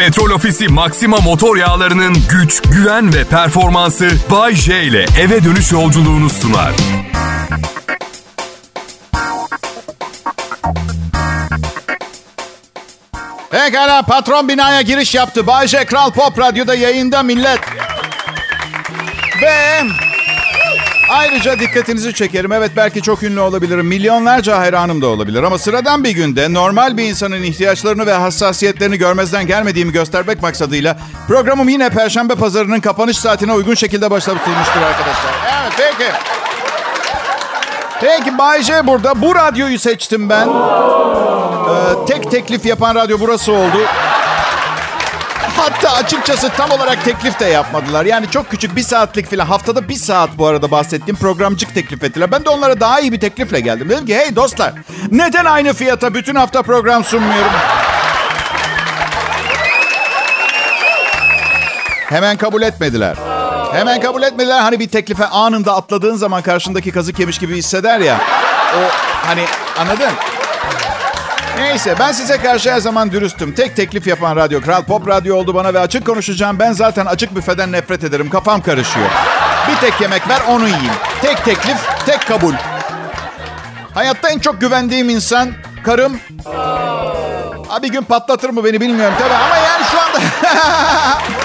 Petrol Ofisi Maxima motor yağlarının güç, güven ve performansı Bay J ile eve dönüş yolculuğunu sunar. Pekala patron binaya giriş yaptı. Bayce Kral Pop Radyo'da yayında millet. Ve ayrıca dikkatinizi çekerim. Evet belki çok ünlü olabilirim. Milyonlarca hayranım da olabilir. Ama sıradan bir günde normal bir insanın ihtiyaçlarını ve hassasiyetlerini görmezden gelmediğimi göstermek maksadıyla programım yine Perşembe pazarının kapanış saatine uygun şekilde başlatılmıştır arkadaşlar. Evet peki. Peki Bay J burada. Bu radyoyu seçtim ben. Ee, tek teklif yapan radyo burası oldu. Hatta açıkçası tam olarak teklif de yapmadılar. Yani çok küçük bir saatlik falan. Haftada bir saat bu arada bahsettiğim programcık teklif ettiler. Ben de onlara daha iyi bir teklifle geldim. Dedim ki hey dostlar neden aynı fiyata bütün hafta program sunmuyorum? Hemen kabul etmediler. Hemen kabul etmediler. Hani bir teklife anında atladığın zaman karşındaki kazık yemiş gibi hisseder ya. O hani anladın? Neyse ben size karşı her zaman dürüstüm. Tek teklif yapan radyo Kral Pop Radyo oldu bana ve açık konuşacağım. Ben zaten açık büfeden nefret ederim. Kafam karışıyor. Bir tek yemek ver onu yiyeyim. Tek teklif, tek kabul. Hayatta en çok güvendiğim insan karım. Ha, bir gün patlatır mı beni bilmiyorum tabii ama yani şu anda...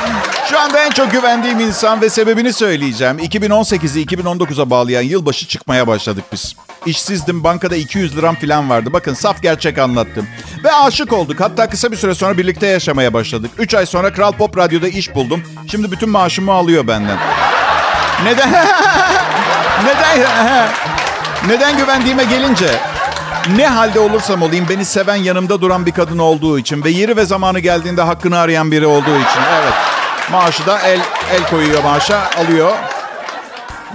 Şu anda en çok güvendiğim insan ve sebebini söyleyeceğim. 2018'i 2019'a bağlayan yılbaşı çıkmaya başladık biz. İşsizdim, bankada 200 liram falan vardı. Bakın saf gerçek anlattım. Ve aşık olduk. Hatta kısa bir süre sonra birlikte yaşamaya başladık. 3 ay sonra Kral Pop Radyo'da iş buldum. Şimdi bütün maaşımı alıyor benden. Neden? Neden? Neden güvendiğime gelince ne halde olursam olayım beni seven yanımda duran bir kadın olduğu için ve yeri ve zamanı geldiğinde hakkını arayan biri olduğu için. Evet. Maaşı da el el koyuyor maaşa, alıyor.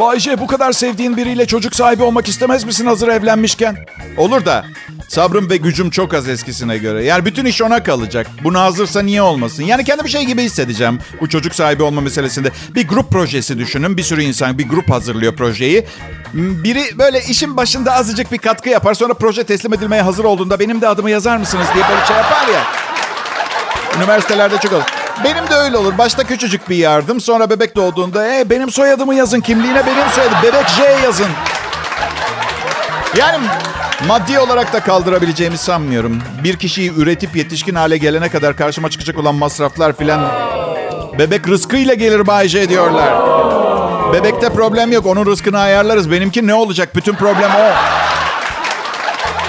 Bayce bu kadar sevdiğin biriyle çocuk sahibi olmak istemez misin hazır evlenmişken? Olur da sabrım ve gücüm çok az eskisine göre. Yani bütün iş ona kalacak. Buna hazırsa niye olmasın? Yani kendi bir şey gibi hissedeceğim bu çocuk sahibi olma meselesinde. Bir grup projesi düşünün. Bir sürü insan bir grup hazırlıyor projeyi. Biri böyle işin başında azıcık bir katkı yapar. Sonra proje teslim edilmeye hazır olduğunda benim de adımı yazar mısınız diye böyle şey yapar ya. Üniversitelerde çok olur. Benim de öyle olur. Başta küçücük bir yardım. Sonra bebek doğduğunda e, benim soyadımı yazın. Kimliğine benim soyadım. Bebek J yazın. Yani maddi olarak da kaldırabileceğimi sanmıyorum. Bir kişiyi üretip yetişkin hale gelene kadar karşıma çıkacak olan masraflar filan... Bebek rızkıyla gelir Bay J diyorlar. Bebekte problem yok. Onun rızkını ayarlarız. Benimki ne olacak? Bütün problem o.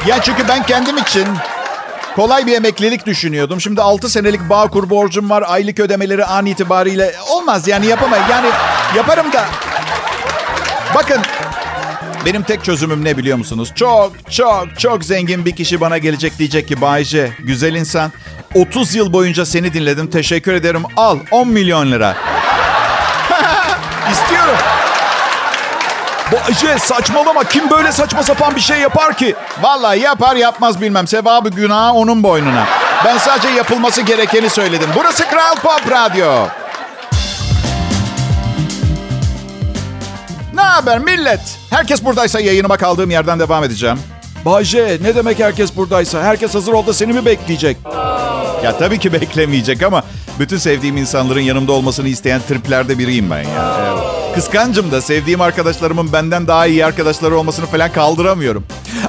Ya çünkü ben kendim için Kolay bir emeklilik düşünüyordum. Şimdi 6 senelik bağ kur borcum var. Aylık ödemeleri an itibariyle olmaz yani yapamayız. Yani yaparım da. Bakın benim tek çözümüm ne biliyor musunuz? Çok çok çok zengin bir kişi bana gelecek diyecek ki Bayce güzel insan 30 yıl boyunca seni dinledim teşekkür ederim al 10 milyon lira. İstiyorum. Bayce saçmalama kim böyle saçma sapan bir şey yapar ki? Vallahi yapar yapmaz bilmem. Sevabı günahı onun boynuna. Ben sadece yapılması gerekeni söyledim. Burası Kral Pop Radyo. Ne haber millet? Herkes buradaysa yayınıma kaldığım yerden devam edeceğim. Bayce ne demek herkes buradaysa? Herkes hazır ol da seni mi bekleyecek? Ya tabii ki beklemeyecek ama bütün sevdiğim insanların yanımda olmasını isteyen triplerde biriyim ben ya. Evet. Kıskancım da sevdiğim arkadaşlarımın benden daha iyi arkadaşları olmasını falan kaldıramıyorum.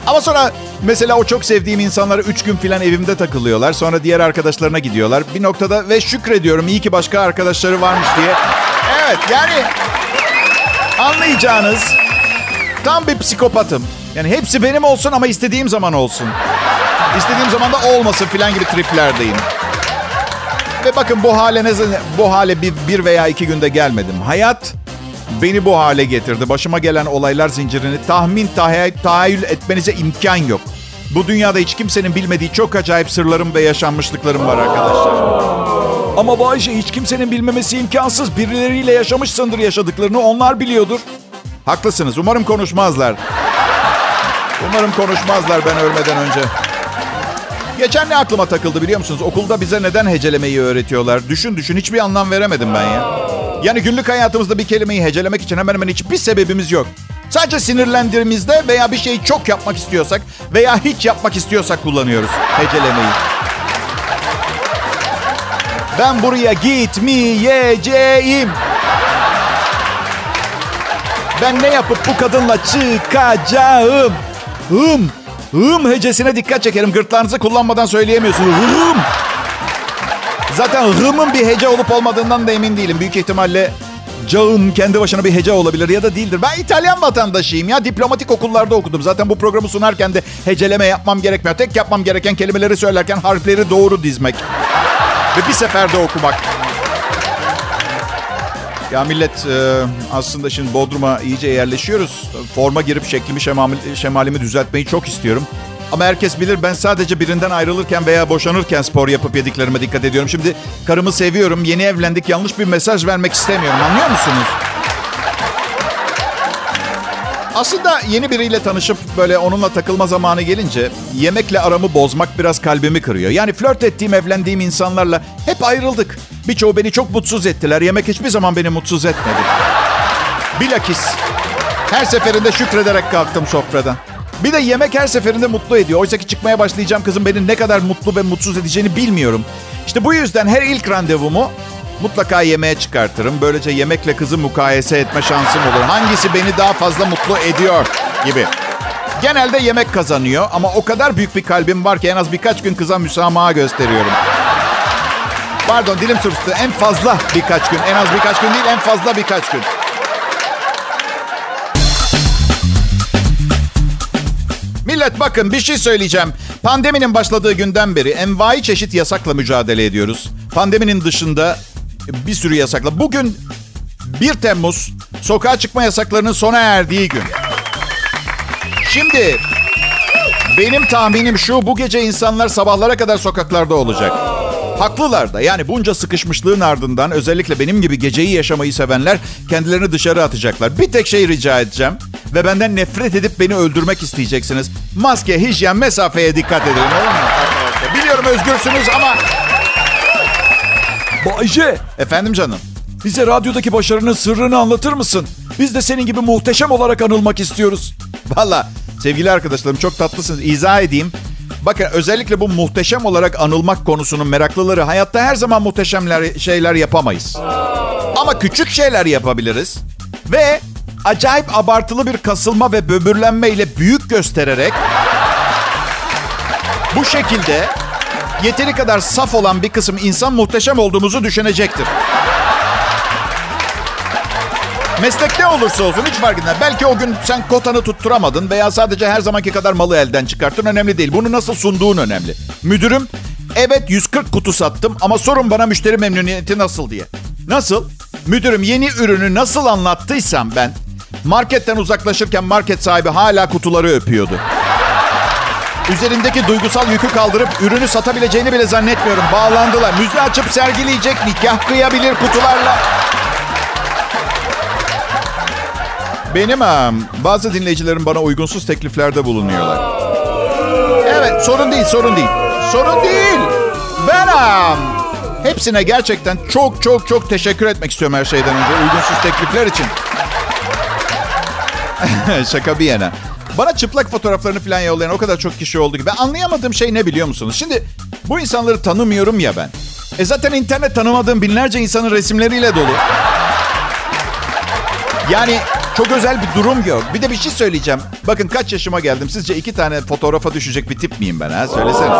Ama sonra mesela o çok sevdiğim insanlar 3 gün falan evimde takılıyorlar. Sonra diğer arkadaşlarına gidiyorlar. Bir noktada ve şükrediyorum iyi ki başka arkadaşları varmış diye. Evet yani anlayacağınız tam bir psikopatım. Yani hepsi benim olsun ama istediğim zaman olsun. İstediğim zaman da olmasın filan gibi triplerdeyim. Ve bakın bu hale ne bu hale bir, bir veya iki günde gelmedim. Hayat beni bu hale getirdi. Başıma gelen olaylar zincirini tahmin tahayyül, tahayyül etmenize imkan yok. Bu dünyada hiç kimsenin bilmediği çok acayip sırlarım ve yaşanmışlıklarım var arkadaşlar. Ama Bayce hiç kimsenin bilmemesi imkansız. Birileriyle yaşamışsındır yaşadıklarını onlar biliyordur. Haklısınız. Umarım konuşmazlar. Umarım konuşmazlar ben ölmeden önce. Geçen ne aklıma takıldı biliyor musunuz? Okulda bize neden hecelemeyi öğretiyorlar? Düşün düşün hiçbir anlam veremedim ben ya. Yani günlük hayatımızda bir kelimeyi hecelemek için hemen hemen hiçbir sebebimiz yok. Sadece sinirlendiğimizde veya bir şeyi çok yapmak istiyorsak veya hiç yapmak istiyorsak kullanıyoruz hecelemeyi. Ben buraya gitmeyeceğim. Ben ne yapıp bu kadınla çıkacağım? Hım. Hım hecesine dikkat çekerim. Gırtlağınızı kullanmadan söyleyemiyorsunuz. Hım. Zaten hımın bir hece olup olmadığından da emin değilim. Büyük ihtimalle cağım kendi başına bir hece olabilir ya da değildir. Ben İtalyan vatandaşıyım ya. Diplomatik okullarda okudum. Zaten bu programı sunarken de heceleme yapmam gerekmiyor. Tek yapmam gereken kelimeleri söylerken harfleri doğru dizmek. Ve bir seferde okumak. Ya millet e, aslında şimdi Bodrum'a iyice yerleşiyoruz. Forma girip şeklimi şemali, şemalimi düzeltmeyi çok istiyorum. Ama herkes bilir ben sadece birinden ayrılırken veya boşanırken spor yapıp yediklerime dikkat ediyorum. Şimdi karımı seviyorum, yeni evlendik, yanlış bir mesaj vermek istemiyorum. Anlıyor musunuz? Aslında yeni biriyle tanışıp böyle onunla takılma zamanı gelince yemekle aramı bozmak biraz kalbimi kırıyor. Yani flört ettiğim, evlendiğim insanlarla hep ayrıldık. Birçoğu beni çok mutsuz ettiler. Yemek hiçbir zaman beni mutsuz etmedi. Bilakis her seferinde şükrederek kalktım sofradan. Bir de yemek her seferinde mutlu ediyor. Oysa ki çıkmaya başlayacağım kızın beni ne kadar mutlu ve mutsuz edeceğini bilmiyorum. İşte bu yüzden her ilk randevumu mutlaka yemeğe çıkartırım. Böylece yemekle kızı mukayese etme şansım olur. Hangisi beni daha fazla mutlu ediyor gibi. Genelde yemek kazanıyor ama o kadar büyük bir kalbim var ki en az birkaç gün kıza müsamaha gösteriyorum. Pardon dilim sürçtü. En fazla birkaç gün. En az birkaç gün değil en fazla birkaç gün. Millet bakın bir şey söyleyeceğim. Pandeminin başladığı günden beri envai çeşit yasakla mücadele ediyoruz. Pandeminin dışında bir sürü yasakla. Bugün 1 Temmuz sokağa çıkma yasaklarının sona erdiği gün. Şimdi benim tahminim şu bu gece insanlar sabahlara kadar sokaklarda olacak. Haklılar da yani bunca sıkışmışlığın ardından özellikle benim gibi geceyi yaşamayı sevenler kendilerini dışarı atacaklar. Bir tek şey rica edeceğim ve benden nefret edip beni öldürmek isteyeceksiniz. Maske, hijyen, mesafeye dikkat edin? Biliyorum özgürsünüz ama... Bayce, Efendim canım? bize radyodaki başarının sırrını anlatır mısın? Biz de senin gibi muhteşem olarak anılmak istiyoruz. Valla sevgili arkadaşlarım çok tatlısınız. İzah edeyim. Bakın özellikle bu muhteşem olarak anılmak konusunun meraklıları hayatta her zaman muhteşemler şeyler yapamayız. Ama küçük şeyler yapabiliriz. Ve acayip abartılı bir kasılma ve böbürlenme ile büyük göstererek bu şekilde yeteri kadar saf olan bir kısım insan muhteşem olduğumuzu düşünecektir. Meslek ne olursa olsun hiç fark etmez. Belki o gün sen kotanı tutturamadın veya sadece her zamanki kadar malı elden çıkarttın. Önemli değil. Bunu nasıl sunduğun önemli. Müdürüm, evet 140 kutu sattım ama sorun bana müşteri memnuniyeti nasıl diye. Nasıl? Müdürüm yeni ürünü nasıl anlattıysam ben marketten uzaklaşırken market sahibi hala kutuları öpüyordu. Üzerindeki duygusal yükü kaldırıp ürünü satabileceğini bile zannetmiyorum. Bağlandılar. Müze açıp sergileyecek, nikah kıyabilir kutularla. Benim bazı dinleyicilerim bana uygunsuz tekliflerde bulunuyorlar. Evet, sorun değil, sorun değil. Sorun değil. Ben hepsine gerçekten çok çok çok teşekkür etmek istiyorum her şeyden önce uygunsuz teklifler için. Şaka bir yana. Bana çıplak fotoğraflarını falan yollayan o kadar çok kişi oldu ki. Ben anlayamadığım şey ne biliyor musunuz? Şimdi bu insanları tanımıyorum ya ben. E zaten internet tanımadığım binlerce insanın resimleriyle dolu. Yani çok özel bir durum yok. Bir de bir şey söyleyeceğim. Bakın kaç yaşıma geldim. Sizce iki tane fotoğrafa düşecek bir tip miyim ben ha? Söyleseniz.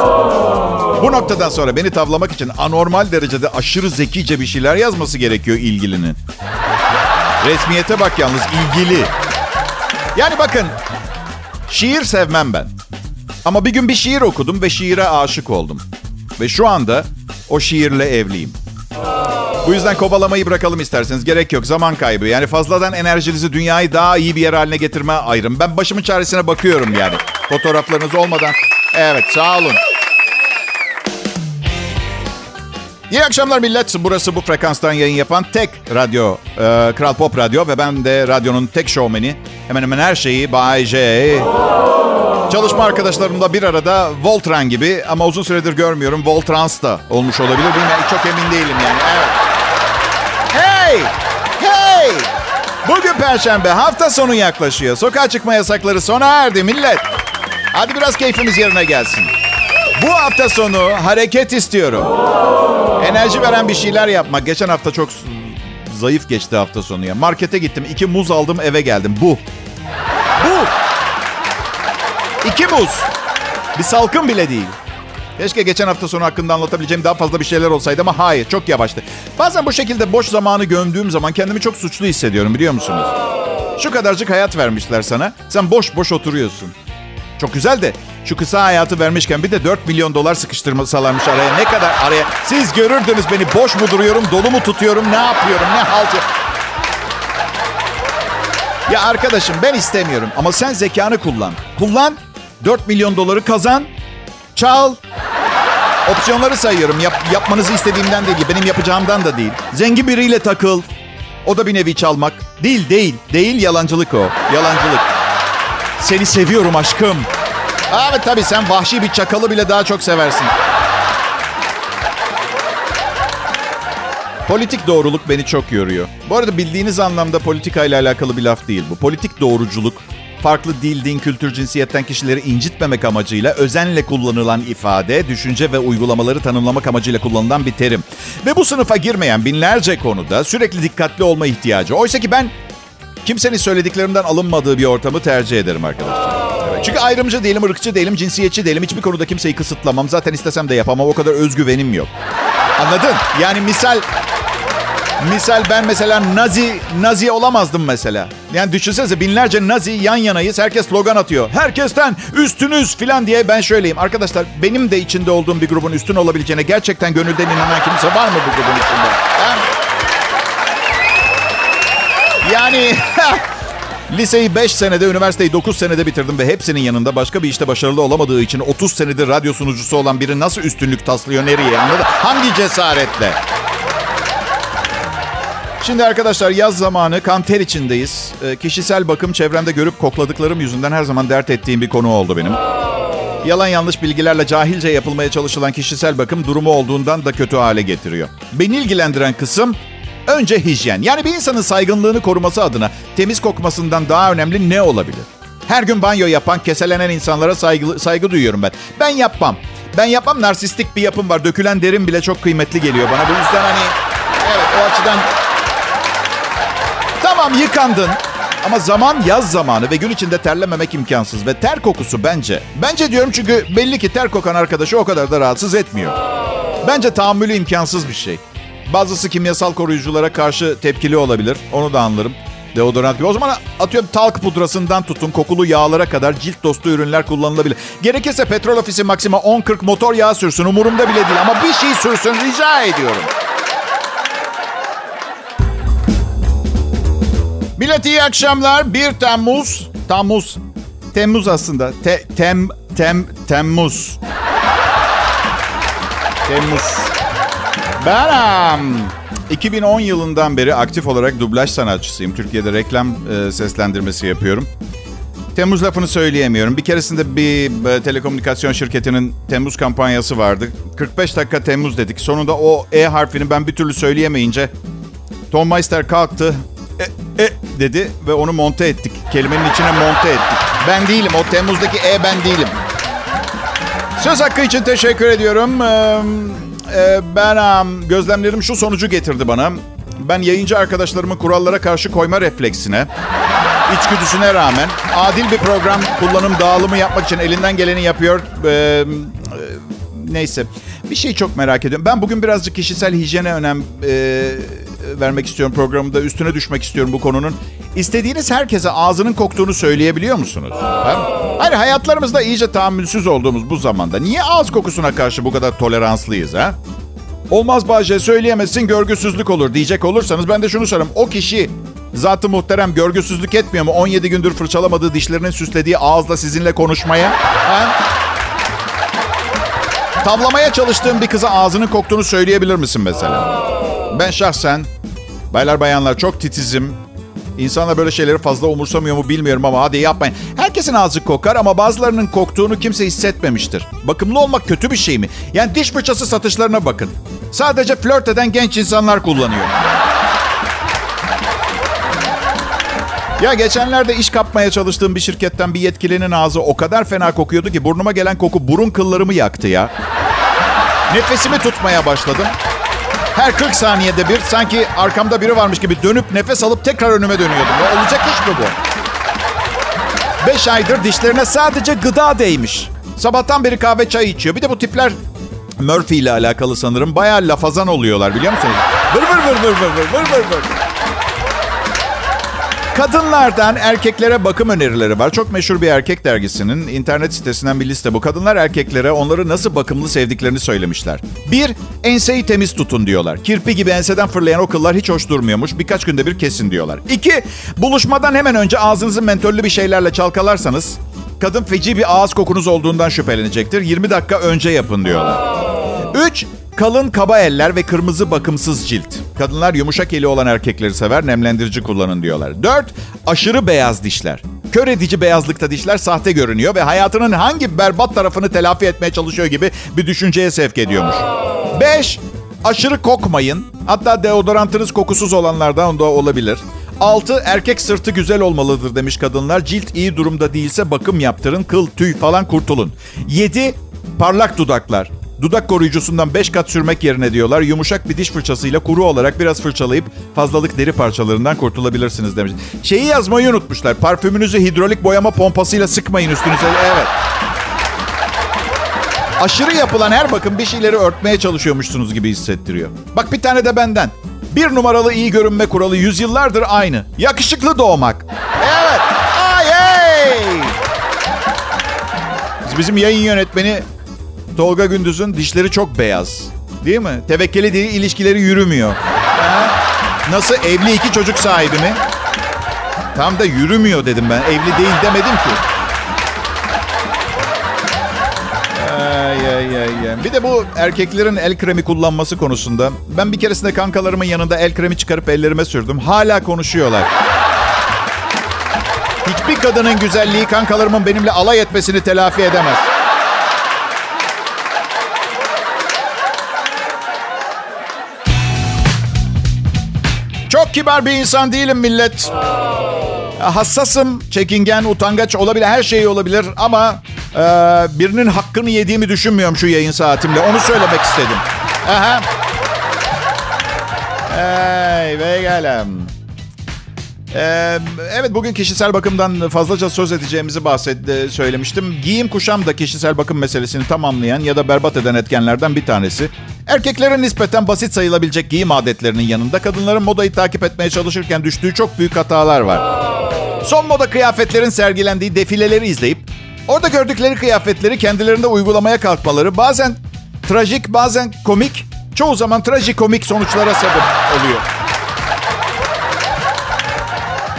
Bu noktadan sonra beni tavlamak için anormal derecede aşırı zekice bir şeyler yazması gerekiyor ilgilinin. Resmiyete bak yalnız ilgili. Yani bakın şiir sevmem ben. Ama bir gün bir şiir okudum ve şiire aşık oldum. Ve şu anda o şiirle evliyim. Bu yüzden kovalamayı bırakalım isterseniz. Gerek yok. Zaman kaybı. Yani fazladan enerjinizi dünyayı daha iyi bir yer haline getirmeye ayırın. Ben başımın çaresine bakıyorum yani. Fotoğraflarınız olmadan. Evet sağ olun. İyi akşamlar millet. Burası bu frekanstan yayın yapan tek radyo. e, Kral Pop Radyo ve ben de radyonun tek şovmeni. Hemen hemen her şeyi Bay J. Çalışma arkadaşlarımla bir arada Voltran gibi ama uzun süredir görmüyorum. Voltrans da olmuş olabilir. Bilmiyorum. Çok emin değilim yani. Evet. Hey! Hey! Bugün Perşembe. Hafta sonu yaklaşıyor. Sokağa çıkma yasakları sona erdi millet. Hadi biraz keyfimiz yerine gelsin. Bu hafta sonu hareket istiyorum. Enerji veren bir şeyler yapmak. Geçen hafta çok zayıf geçti hafta sonu ya. Markete gittim. iki muz aldım eve geldim. Bu. Bu. İki muz. Bir salkım bile değil. Keşke geçen hafta sonu hakkında anlatabileceğim daha fazla bir şeyler olsaydı ama hayır çok yavaştı. Bazen bu şekilde boş zamanı gömdüğüm zaman kendimi çok suçlu hissediyorum biliyor musunuz? Şu kadarcık hayat vermişler sana. Sen boş boş oturuyorsun. Çok güzel de şu kısa hayatı vermişken bir de 4 milyon dolar sıkıştırmasalarmış araya. Ne kadar araya? Siz görürdünüz beni boş mu duruyorum, dolu mu tutuyorum, ne yapıyorum, ne halt Ya arkadaşım ben istemiyorum ama sen zekanı kullan. Kullan, 4 milyon doları kazan, çal. Opsiyonları sayıyorum. Yap, yapmanızı istediğimden değil, benim yapacağımdan da değil. Zengin biriyle takıl. O da bir nevi çalmak. Değil, değil. Değil, yalancılık o. Yalancılık. Seni seviyorum aşkım. Evet tabii sen vahşi bir çakalı bile daha çok seversin. Politik doğruluk beni çok yoruyor. Bu arada bildiğiniz anlamda politika ile alakalı bir laf değil bu. Politik doğruculuk farklı dil, din, kültür, cinsiyetten kişileri incitmemek amacıyla özenle kullanılan ifade, düşünce ve uygulamaları tanımlamak amacıyla kullanılan bir terim. Ve bu sınıfa girmeyen binlerce konuda sürekli dikkatli olma ihtiyacı. Oysa ki ben kimsenin söylediklerinden alınmadığı bir ortamı tercih ederim arkadaşlar. Çünkü ayrımcı değilim, ırkçı değilim, cinsiyetçi değilim. Hiçbir konuda kimseyi kısıtlamam. Zaten istesem de yapamam. O kadar özgüvenim yok. Anladın? Yani misal Misal ben mesela Nazi Nazi olamazdım mesela. Yani düşünsenize binlerce Nazi yan yanayız. Herkes slogan atıyor. Herkesten üstünüz falan diye ben şöyleyim. Arkadaşlar benim de içinde olduğum bir grubun üstün olabileceğine gerçekten gönülden inanan kimse var mı bu grubun içinde? Ha? Yani liseyi 5 senede, üniversiteyi 9 senede bitirdim ve hepsinin yanında başka bir işte başarılı olamadığı için 30 senedir radyo sunucusu olan biri nasıl üstünlük taslıyor nereye anladın? Hangi cesaretle? Şimdi arkadaşlar yaz zamanı kan ter içindeyiz. E, kişisel bakım çevremde görüp kokladıklarım yüzünden her zaman dert ettiğim bir konu oldu benim. Yalan yanlış bilgilerle cahilce yapılmaya çalışılan kişisel bakım durumu olduğundan da kötü hale getiriyor. Beni ilgilendiren kısım önce hijyen. Yani bir insanın saygınlığını koruması adına temiz kokmasından daha önemli ne olabilir? Her gün banyo yapan, keselenen insanlara saygı, saygı duyuyorum ben. Ben yapmam. Ben yapmam narsistik bir yapım var. Dökülen derin bile çok kıymetli geliyor bana. Bu yüzden hani evet o açıdan Tamam yıkandın. Ama zaman yaz zamanı ve gün içinde terlememek imkansız. Ve ter kokusu bence. Bence diyorum çünkü belli ki ter kokan arkadaşı o kadar da rahatsız etmiyor. Bence tahammülü imkansız bir şey. Bazısı kimyasal koruyuculara karşı tepkili olabilir. Onu da anlarım. Deodorant gibi. O zaman atıyorum talk pudrasından tutun kokulu yağlara kadar cilt dostu ürünler kullanılabilir. Gerekirse petrol ofisi maksima 10-40 motor yağı sürsün umurumda bile değil ama bir şey sürsün rica ediyorum. Millet iyi akşamlar. 1 Temmuz. Temmuz. Temmuz aslında. Te, tem, tem, Temmuz. Temmuz. Ben um, 2010 yılından beri aktif olarak dublaj sanatçısıyım. Türkiye'de reklam e, seslendirmesi yapıyorum. Temmuz lafını söyleyemiyorum. Bir keresinde bir e, telekomünikasyon şirketinin Temmuz kampanyası vardı. 45 dakika Temmuz dedik. Sonunda o E harfini ben bir türlü söyleyemeyince Tom Meister kalktı e, e dedi ve onu monte ettik. Kelimenin içine monte ettik. Ben değilim. O Temmuz'daki e ben değilim. Söz hakkı için teşekkür ediyorum. Ee, e, ben gözlemlerim şu sonucu getirdi bana. Ben yayıncı arkadaşlarımın kurallara karşı koyma refleksine, içgüdüsüne rağmen adil bir program kullanım dağılımı yapmak için elinden geleni yapıyor. Ee, neyse. Bir şey çok merak ediyorum. Ben bugün birazcık kişisel hijyene önem e, vermek istiyorum programda. Üstüne düşmek istiyorum bu konunun. İstediğiniz herkese ağzının koktuğunu söyleyebiliyor musunuz? Ha? Hayır hayatlarımızda iyice tahammülsüz olduğumuz bu zamanda niye ağız kokusuna karşı bu kadar toleranslıyız ha? Olmaz Bahçe söyleyemezsin görgüsüzlük olur diyecek olursanız ben de şunu sorarım. O kişi zatı muhterem görgüsüzlük etmiyor mu? 17 gündür fırçalamadığı dişlerinin süslediği ağızla sizinle konuşmaya. Ha? Tavlamaya çalıştığın bir kıza ağzının koktuğunu söyleyebilir misin mesela? Ben şahsen, baylar bayanlar çok titizim. İnsanlar böyle şeyleri fazla umursamıyor mu bilmiyorum ama hadi yapmayın. Herkesin ağzı kokar ama bazılarının koktuğunu kimse hissetmemiştir. Bakımlı olmak kötü bir şey mi? Yani diş fırçası satışlarına bakın. Sadece flört eden genç insanlar kullanıyor. Ya geçenlerde iş kapmaya çalıştığım bir şirketten bir yetkilinin ağzı o kadar fena kokuyordu ki burnuma gelen koku burun kıllarımı yaktı ya. Nefesimi tutmaya başladım. Her 40 saniyede bir sanki arkamda biri varmış gibi dönüp nefes alıp tekrar önüme dönüyordum. Ya olacak iş mi bu? 5 aydır dişlerine sadece gıda değmiş. Sabahtan beri kahve çay içiyor. Bir de bu tipler Murphy ile alakalı sanırım. Bayağı lafazan oluyorlar biliyor musunuz? Vır vır vır vır vır vır vır vır. Kadınlardan erkeklere bakım önerileri var. Çok meşhur bir erkek dergisinin internet sitesinden bir liste bu. Kadınlar erkeklere onları nasıl bakımlı sevdiklerini söylemişler. Bir, enseyi temiz tutun diyorlar. Kirpi gibi enseden fırlayan o kıllar hiç hoş durmuyormuş. Birkaç günde bir kesin diyorlar. İki, buluşmadan hemen önce ağzınızı mentollü bir şeylerle çalkalarsanız kadın feci bir ağız kokunuz olduğundan şüphelenecektir. 20 dakika önce yapın diyorlar. Üç, kalın kaba eller ve kırmızı bakımsız cilt. Kadınlar yumuşak eli olan erkekleri sever, nemlendirici kullanın diyorlar. Dört, aşırı beyaz dişler. Kör edici beyazlıkta dişler sahte görünüyor ve hayatının hangi berbat tarafını telafi etmeye çalışıyor gibi bir düşünceye sevk ediyormuş. Beş, aşırı kokmayın. Hatta deodorantınız kokusuz olanlardan da olabilir. 6. Erkek sırtı güzel olmalıdır demiş kadınlar. Cilt iyi durumda değilse bakım yaptırın. Kıl, tüy falan kurtulun. 7. Parlak dudaklar. Dudak koruyucusundan 5 kat sürmek yerine diyorlar. Yumuşak bir diş fırçasıyla kuru olarak biraz fırçalayıp fazlalık deri parçalarından kurtulabilirsiniz demiş. Şeyi yazmayı unutmuşlar. Parfümünüzü hidrolik boyama pompasıyla sıkmayın üstünüze. Evet. Aşırı yapılan her bakım bir şeyleri örtmeye çalışıyormuşsunuz gibi hissettiriyor. Bak bir tane de benden. Bir numaralı iyi görünme kuralı yüzyıllardır aynı. Yakışıklı doğmak. Evet. Ay hey. Bizim yayın yönetmeni Tolga Gündüz'ün dişleri çok beyaz. Değil mi? Tevekkeli değil, ilişkileri yürümüyor. Nasıl? Evli iki çocuk sahibi mi? Tam da yürümüyor dedim ben. Evli değil demedim ki. Ay, ay, ay, ay. Bir de bu erkeklerin el kremi kullanması konusunda. Ben bir keresinde kankalarımın yanında el kremi çıkarıp ellerime sürdüm. Hala konuşuyorlar. Hiçbir kadının güzelliği kankalarımın benimle alay etmesini telafi edemez. Çok kibar bir insan değilim millet. Hassasım, çekingen, utangaç olabilir, her şey olabilir ama e, birinin hakkını yediğimi düşünmüyorum şu yayın saatimle. Onu söylemek istedim. Aha. Hey, ve gelem. Ee, evet bugün kişisel bakımdan fazlaca söz edeceğimizi bahset söylemiştim. Giyim kuşam da kişisel bakım meselesini tamamlayan ya da berbat eden etkenlerden bir tanesi. Erkeklerin nispeten basit sayılabilecek giyim adetlerinin yanında kadınların modayı takip etmeye çalışırken düştüğü çok büyük hatalar var. Son moda kıyafetlerin sergilendiği defileleri izleyip orada gördükleri kıyafetleri kendilerinde uygulamaya kalkmaları bazen trajik bazen komik çoğu zaman trajikomik sonuçlara sebep oluyor.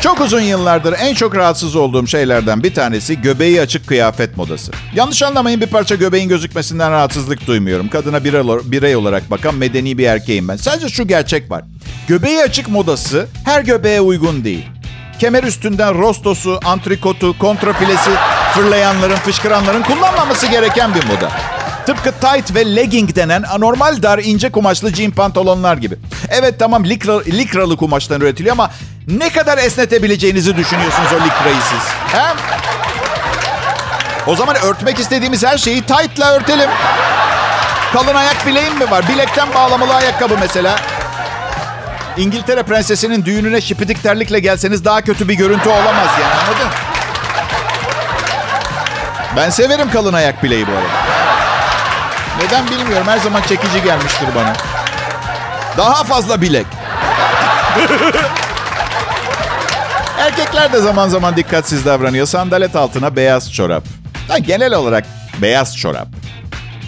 Çok uzun yıllardır en çok rahatsız olduğum şeylerden bir tanesi göbeği açık kıyafet modası. Yanlış anlamayın bir parça göbeğin gözükmesinden rahatsızlık duymuyorum. Kadına birey olarak bakan medeni bir erkeğim ben. Sadece şu gerçek var. Göbeği açık modası her göbeğe uygun değil. Kemer üstünden rostosu, antrikotu, kontrafilesi fırlayanların, fışkıranların kullanmaması gereken bir moda. Tıpkı tight ve legging denen anormal dar ince kumaşlı jean pantolonlar gibi. Evet tamam likra, likralı kumaştan üretiliyor ama ne kadar esnetebileceğinizi düşünüyorsunuz o likrayı siz? He? O zaman örtmek istediğimiz her şeyi tight'la örtelim. Kalın ayak bileğim mi var? Bilekten bağlamalı ayakkabı mesela. İngiltere prensesinin düğününe şipidik terlikle gelseniz daha kötü bir görüntü olamaz yani anladın? Ben severim kalın ayak bileği bu arada. Neden bilmiyorum. Her zaman çekici gelmiştir bana. Daha fazla bilek. Erkekler de zaman zaman dikkatsiz davranıyor. Sandalet altına beyaz çorap. Ha, genel olarak beyaz çorap.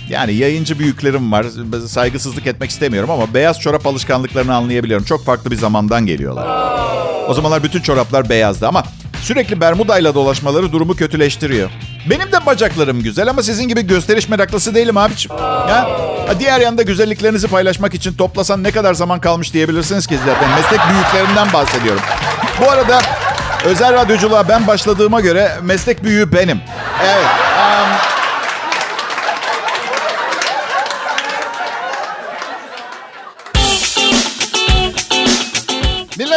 Yani yayıncı büyüklerim var. Saygısızlık etmek istemiyorum ama beyaz çorap alışkanlıklarını anlayabiliyorum. Çok farklı bir zamandan geliyorlar. O zamanlar bütün çoraplar beyazdı ama sürekli bermudayla dolaşmaları durumu kötüleştiriyor. Benim de bacaklarım güzel ama sizin gibi gösteriş meraklısı değilim abiciğim. Ya, diğer yanda güzelliklerinizi paylaşmak için toplasan ne kadar zaman kalmış diyebilirsiniz ki zaten. Meslek büyüklerinden bahsediyorum. Bu arada özel radyoculuğa ben başladığıma göre meslek büyüğü benim. Evet. Um,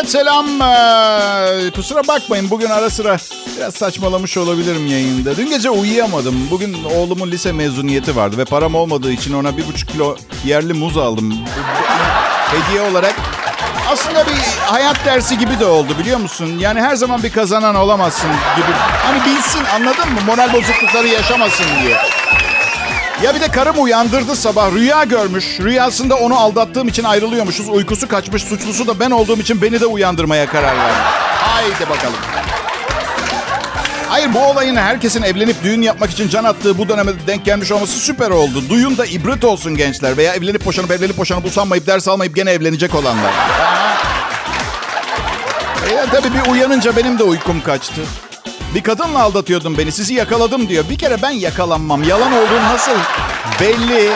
selam. Ee, kusura bakmayın bugün ara sıra biraz saçmalamış olabilirim yayında. Dün gece uyuyamadım. Bugün oğlumun lise mezuniyeti vardı ve param olmadığı için ona bir buçuk kilo yerli muz aldım. hediye olarak. Aslında bir hayat dersi gibi de oldu biliyor musun? Yani her zaman bir kazanan olamazsın gibi. Hani bilsin anladın mı? Moral bozuklukları yaşamasın diye. Ya bir de karım uyandırdı sabah. Rüya görmüş. Rüyasında onu aldattığım için ayrılıyormuşuz. Uykusu kaçmış. Suçlusu da ben olduğum için beni de uyandırmaya karar verdi. Haydi bakalım. Hayır bu olayın herkesin evlenip düğün yapmak için can attığı bu döneme denk gelmiş olması süper oldu. Duyun da ibret olsun gençler. Veya evlenip boşanıp evlenip boşanıp usanmayıp ders almayıp gene evlenecek olanlar. E, tabii bir uyanınca benim de uykum kaçtı. Bir kadınla aldatıyordun beni. Sizi yakaladım diyor. Bir kere ben yakalanmam. Yalan olduğunu nasıl belli.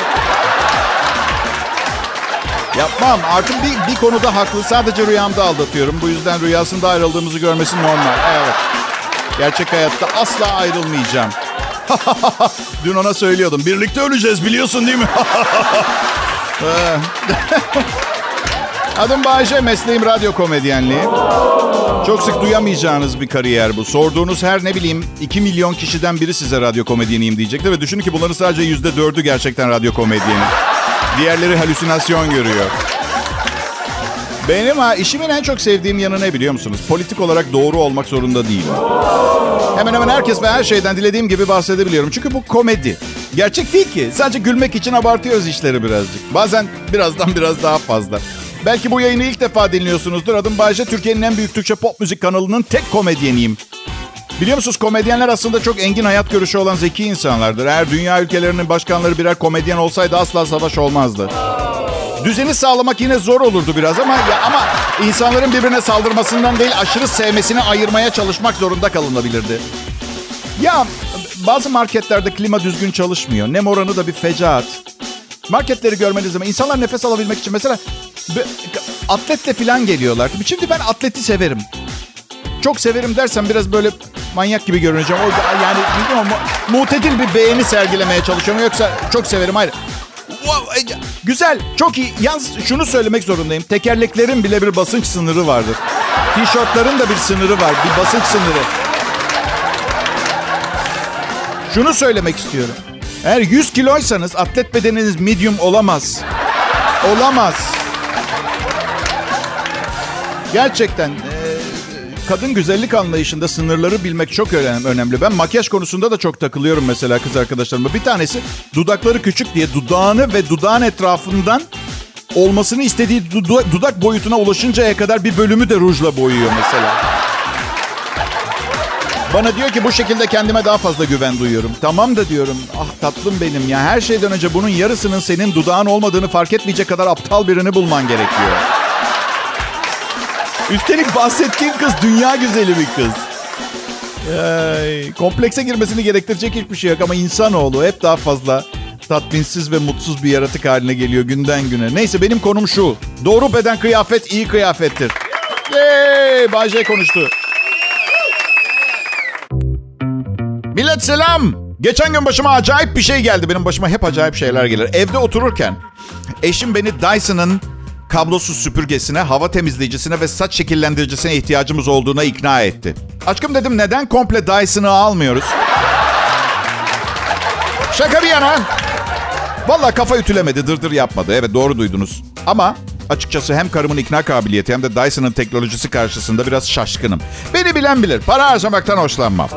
Yapmam. Artık bir, bir konuda haklı. Sadece rüyamda aldatıyorum. Bu yüzden rüyasında ayrıldığımızı görmesi normal. Evet. Gerçek hayatta asla ayrılmayacağım. Dün ona söylüyordum. Birlikte öleceğiz biliyorsun değil mi? Adım Bayece, mesleğim radyo komedyenliği. Çok sık duyamayacağınız bir kariyer bu. Sorduğunuz her ne bileyim 2 milyon kişiden biri size radyo komedyeniyim diyecektir. Ve düşünün ki bunların sadece yüzde dördü gerçekten radyo komedyeni. Diğerleri halüsinasyon görüyor. Benim ha işimin en çok sevdiğim yanı ne biliyor musunuz? Politik olarak doğru olmak zorunda değil. Hemen hemen herkes ve her şeyden dilediğim gibi bahsedebiliyorum. Çünkü bu komedi. Gerçek değil ki. Sadece gülmek için abartıyoruz işleri birazcık. Bazen birazdan biraz daha fazla. Belki bu yayını ilk defa dinliyorsunuzdur. Adım Bayce. Türkiye'nin en büyük Türkçe pop müzik kanalının tek komedyeniyim. Biliyor musunuz komedyenler aslında çok engin hayat görüşü olan zeki insanlardır. Eğer dünya ülkelerinin başkanları birer komedyen olsaydı asla savaş olmazdı. Düzeni sağlamak yine zor olurdu biraz ama ya ama insanların birbirine saldırmasından değil aşırı sevmesini ayırmaya çalışmak zorunda kalınabilirdi. Ya bazı marketlerde klima düzgün çalışmıyor. Nem oranı da bir fecaat. Marketleri görmeniz zaman insanlar nefes alabilmek için mesela atletle falan geliyorlar. Şimdi ben atleti severim. Çok severim dersen biraz böyle manyak gibi görüneceğim. O yani bilmiyorum mutedil bir beğeni sergilemeye çalışıyorum. Yoksa çok severim hayır. E, güzel, çok iyi. Yalnız şunu söylemek zorundayım. Tekerleklerin bile bir basınç sınırı vardır. Tişörtlerin de bir sınırı var. Bir basınç sınırı. Şunu söylemek istiyorum. Eğer 100 kiloysanız atlet bedeniniz medium olamaz. Olamaz. Gerçekten kadın güzellik anlayışında sınırları bilmek çok önemli. Ben makyaj konusunda da çok takılıyorum mesela kız arkadaşlarıma. Bir tanesi dudakları küçük diye dudağını ve dudağın etrafından olmasını istediği dudak boyutuna ulaşıncaya kadar bir bölümü de rujla boyuyor mesela. Bana diyor ki bu şekilde kendime daha fazla güven duyuyorum. Tamam da diyorum. Ah tatlım benim ya. Her şeyden önce bunun yarısının senin dudağın olmadığını fark etmeyecek kadar aptal birini bulman gerekiyor. Üstelik bahsettiğim kız dünya güzeli bir kız. Ay, komplekse girmesini gerektirecek hiçbir şey yok ama insanoğlu hep daha fazla tatminsiz ve mutsuz bir yaratık haline geliyor günden güne. Neyse benim konum şu. Doğru beden kıyafet iyi kıyafettir. Yay! Bayce konuştu. Millet selam. Geçen gün başıma acayip bir şey geldi. Benim başıma hep acayip şeyler gelir. Evde otururken eşim beni Dyson'ın kablosuz süpürgesine, hava temizleyicisine ve saç şekillendiricisine ihtiyacımız olduğuna ikna etti. Aşkım dedim neden komple Dyson'ı almıyoruz? Şaka bir yana. Valla kafa ütülemedi, dırdır yapmadı. Evet doğru duydunuz. Ama açıkçası hem karımın ikna kabiliyeti hem de Dyson'ın teknolojisi karşısında biraz şaşkınım. Beni bilen bilir. Para harcamaktan hoşlanmam.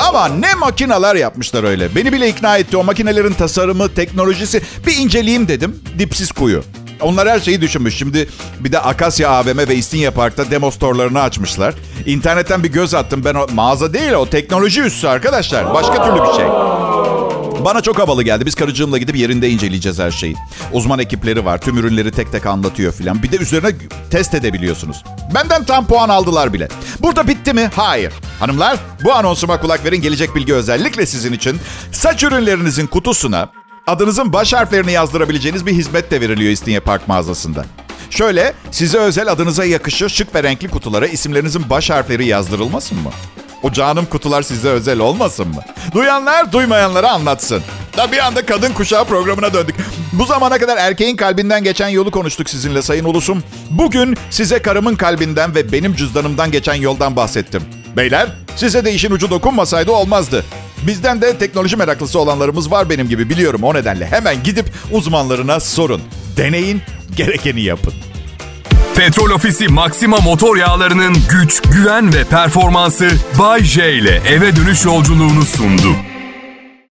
Ama ne makineler yapmışlar öyle. Beni bile ikna etti. O makinelerin tasarımı, teknolojisi. Bir inceleyeyim dedim. Dipsiz kuyu. Onlar her şeyi düşünmüş. Şimdi bir de Akasya AVM ve İstinye Park'ta demo storelarını açmışlar. İnternetten bir göz attım. Ben o mağaza değil o teknoloji üssü arkadaşlar. Başka türlü bir şey. Bana çok havalı geldi. Biz karıcığımla gidip yerinde inceleyeceğiz her şeyi. Uzman ekipleri var. Tüm ürünleri tek tek anlatıyor filan. Bir de üzerine test edebiliyorsunuz. Benden tam puan aldılar bile. Burada bitti mi? Hayır. Hanımlar bu anonsuma kulak verin. Gelecek bilgi özellikle sizin için. Saç ürünlerinizin kutusuna adınızın baş harflerini yazdırabileceğiniz bir hizmet de veriliyor İstinye Park mağazasında. Şöyle, size özel adınıza yakışır şık ve renkli kutulara isimlerinizin baş harfleri yazdırılmasın mı? O canım kutular size özel olmasın mı? Duyanlar duymayanlara anlatsın. Da bir anda kadın kuşağı programına döndük. Bu zamana kadar erkeğin kalbinden geçen yolu konuştuk sizinle sayın ulusum. Bugün size karımın kalbinden ve benim cüzdanımdan geçen yoldan bahsettim. Beyler size de işin ucu dokunmasaydı olmazdı. Bizden de teknoloji meraklısı olanlarımız var benim gibi biliyorum. O nedenle hemen gidip uzmanlarına sorun. Deneyin, gerekeni yapın. Petrol Ofisi Maxima motor yağlarının güç, güven ve performansı Bay J ile eve dönüş yolculuğunu sundu.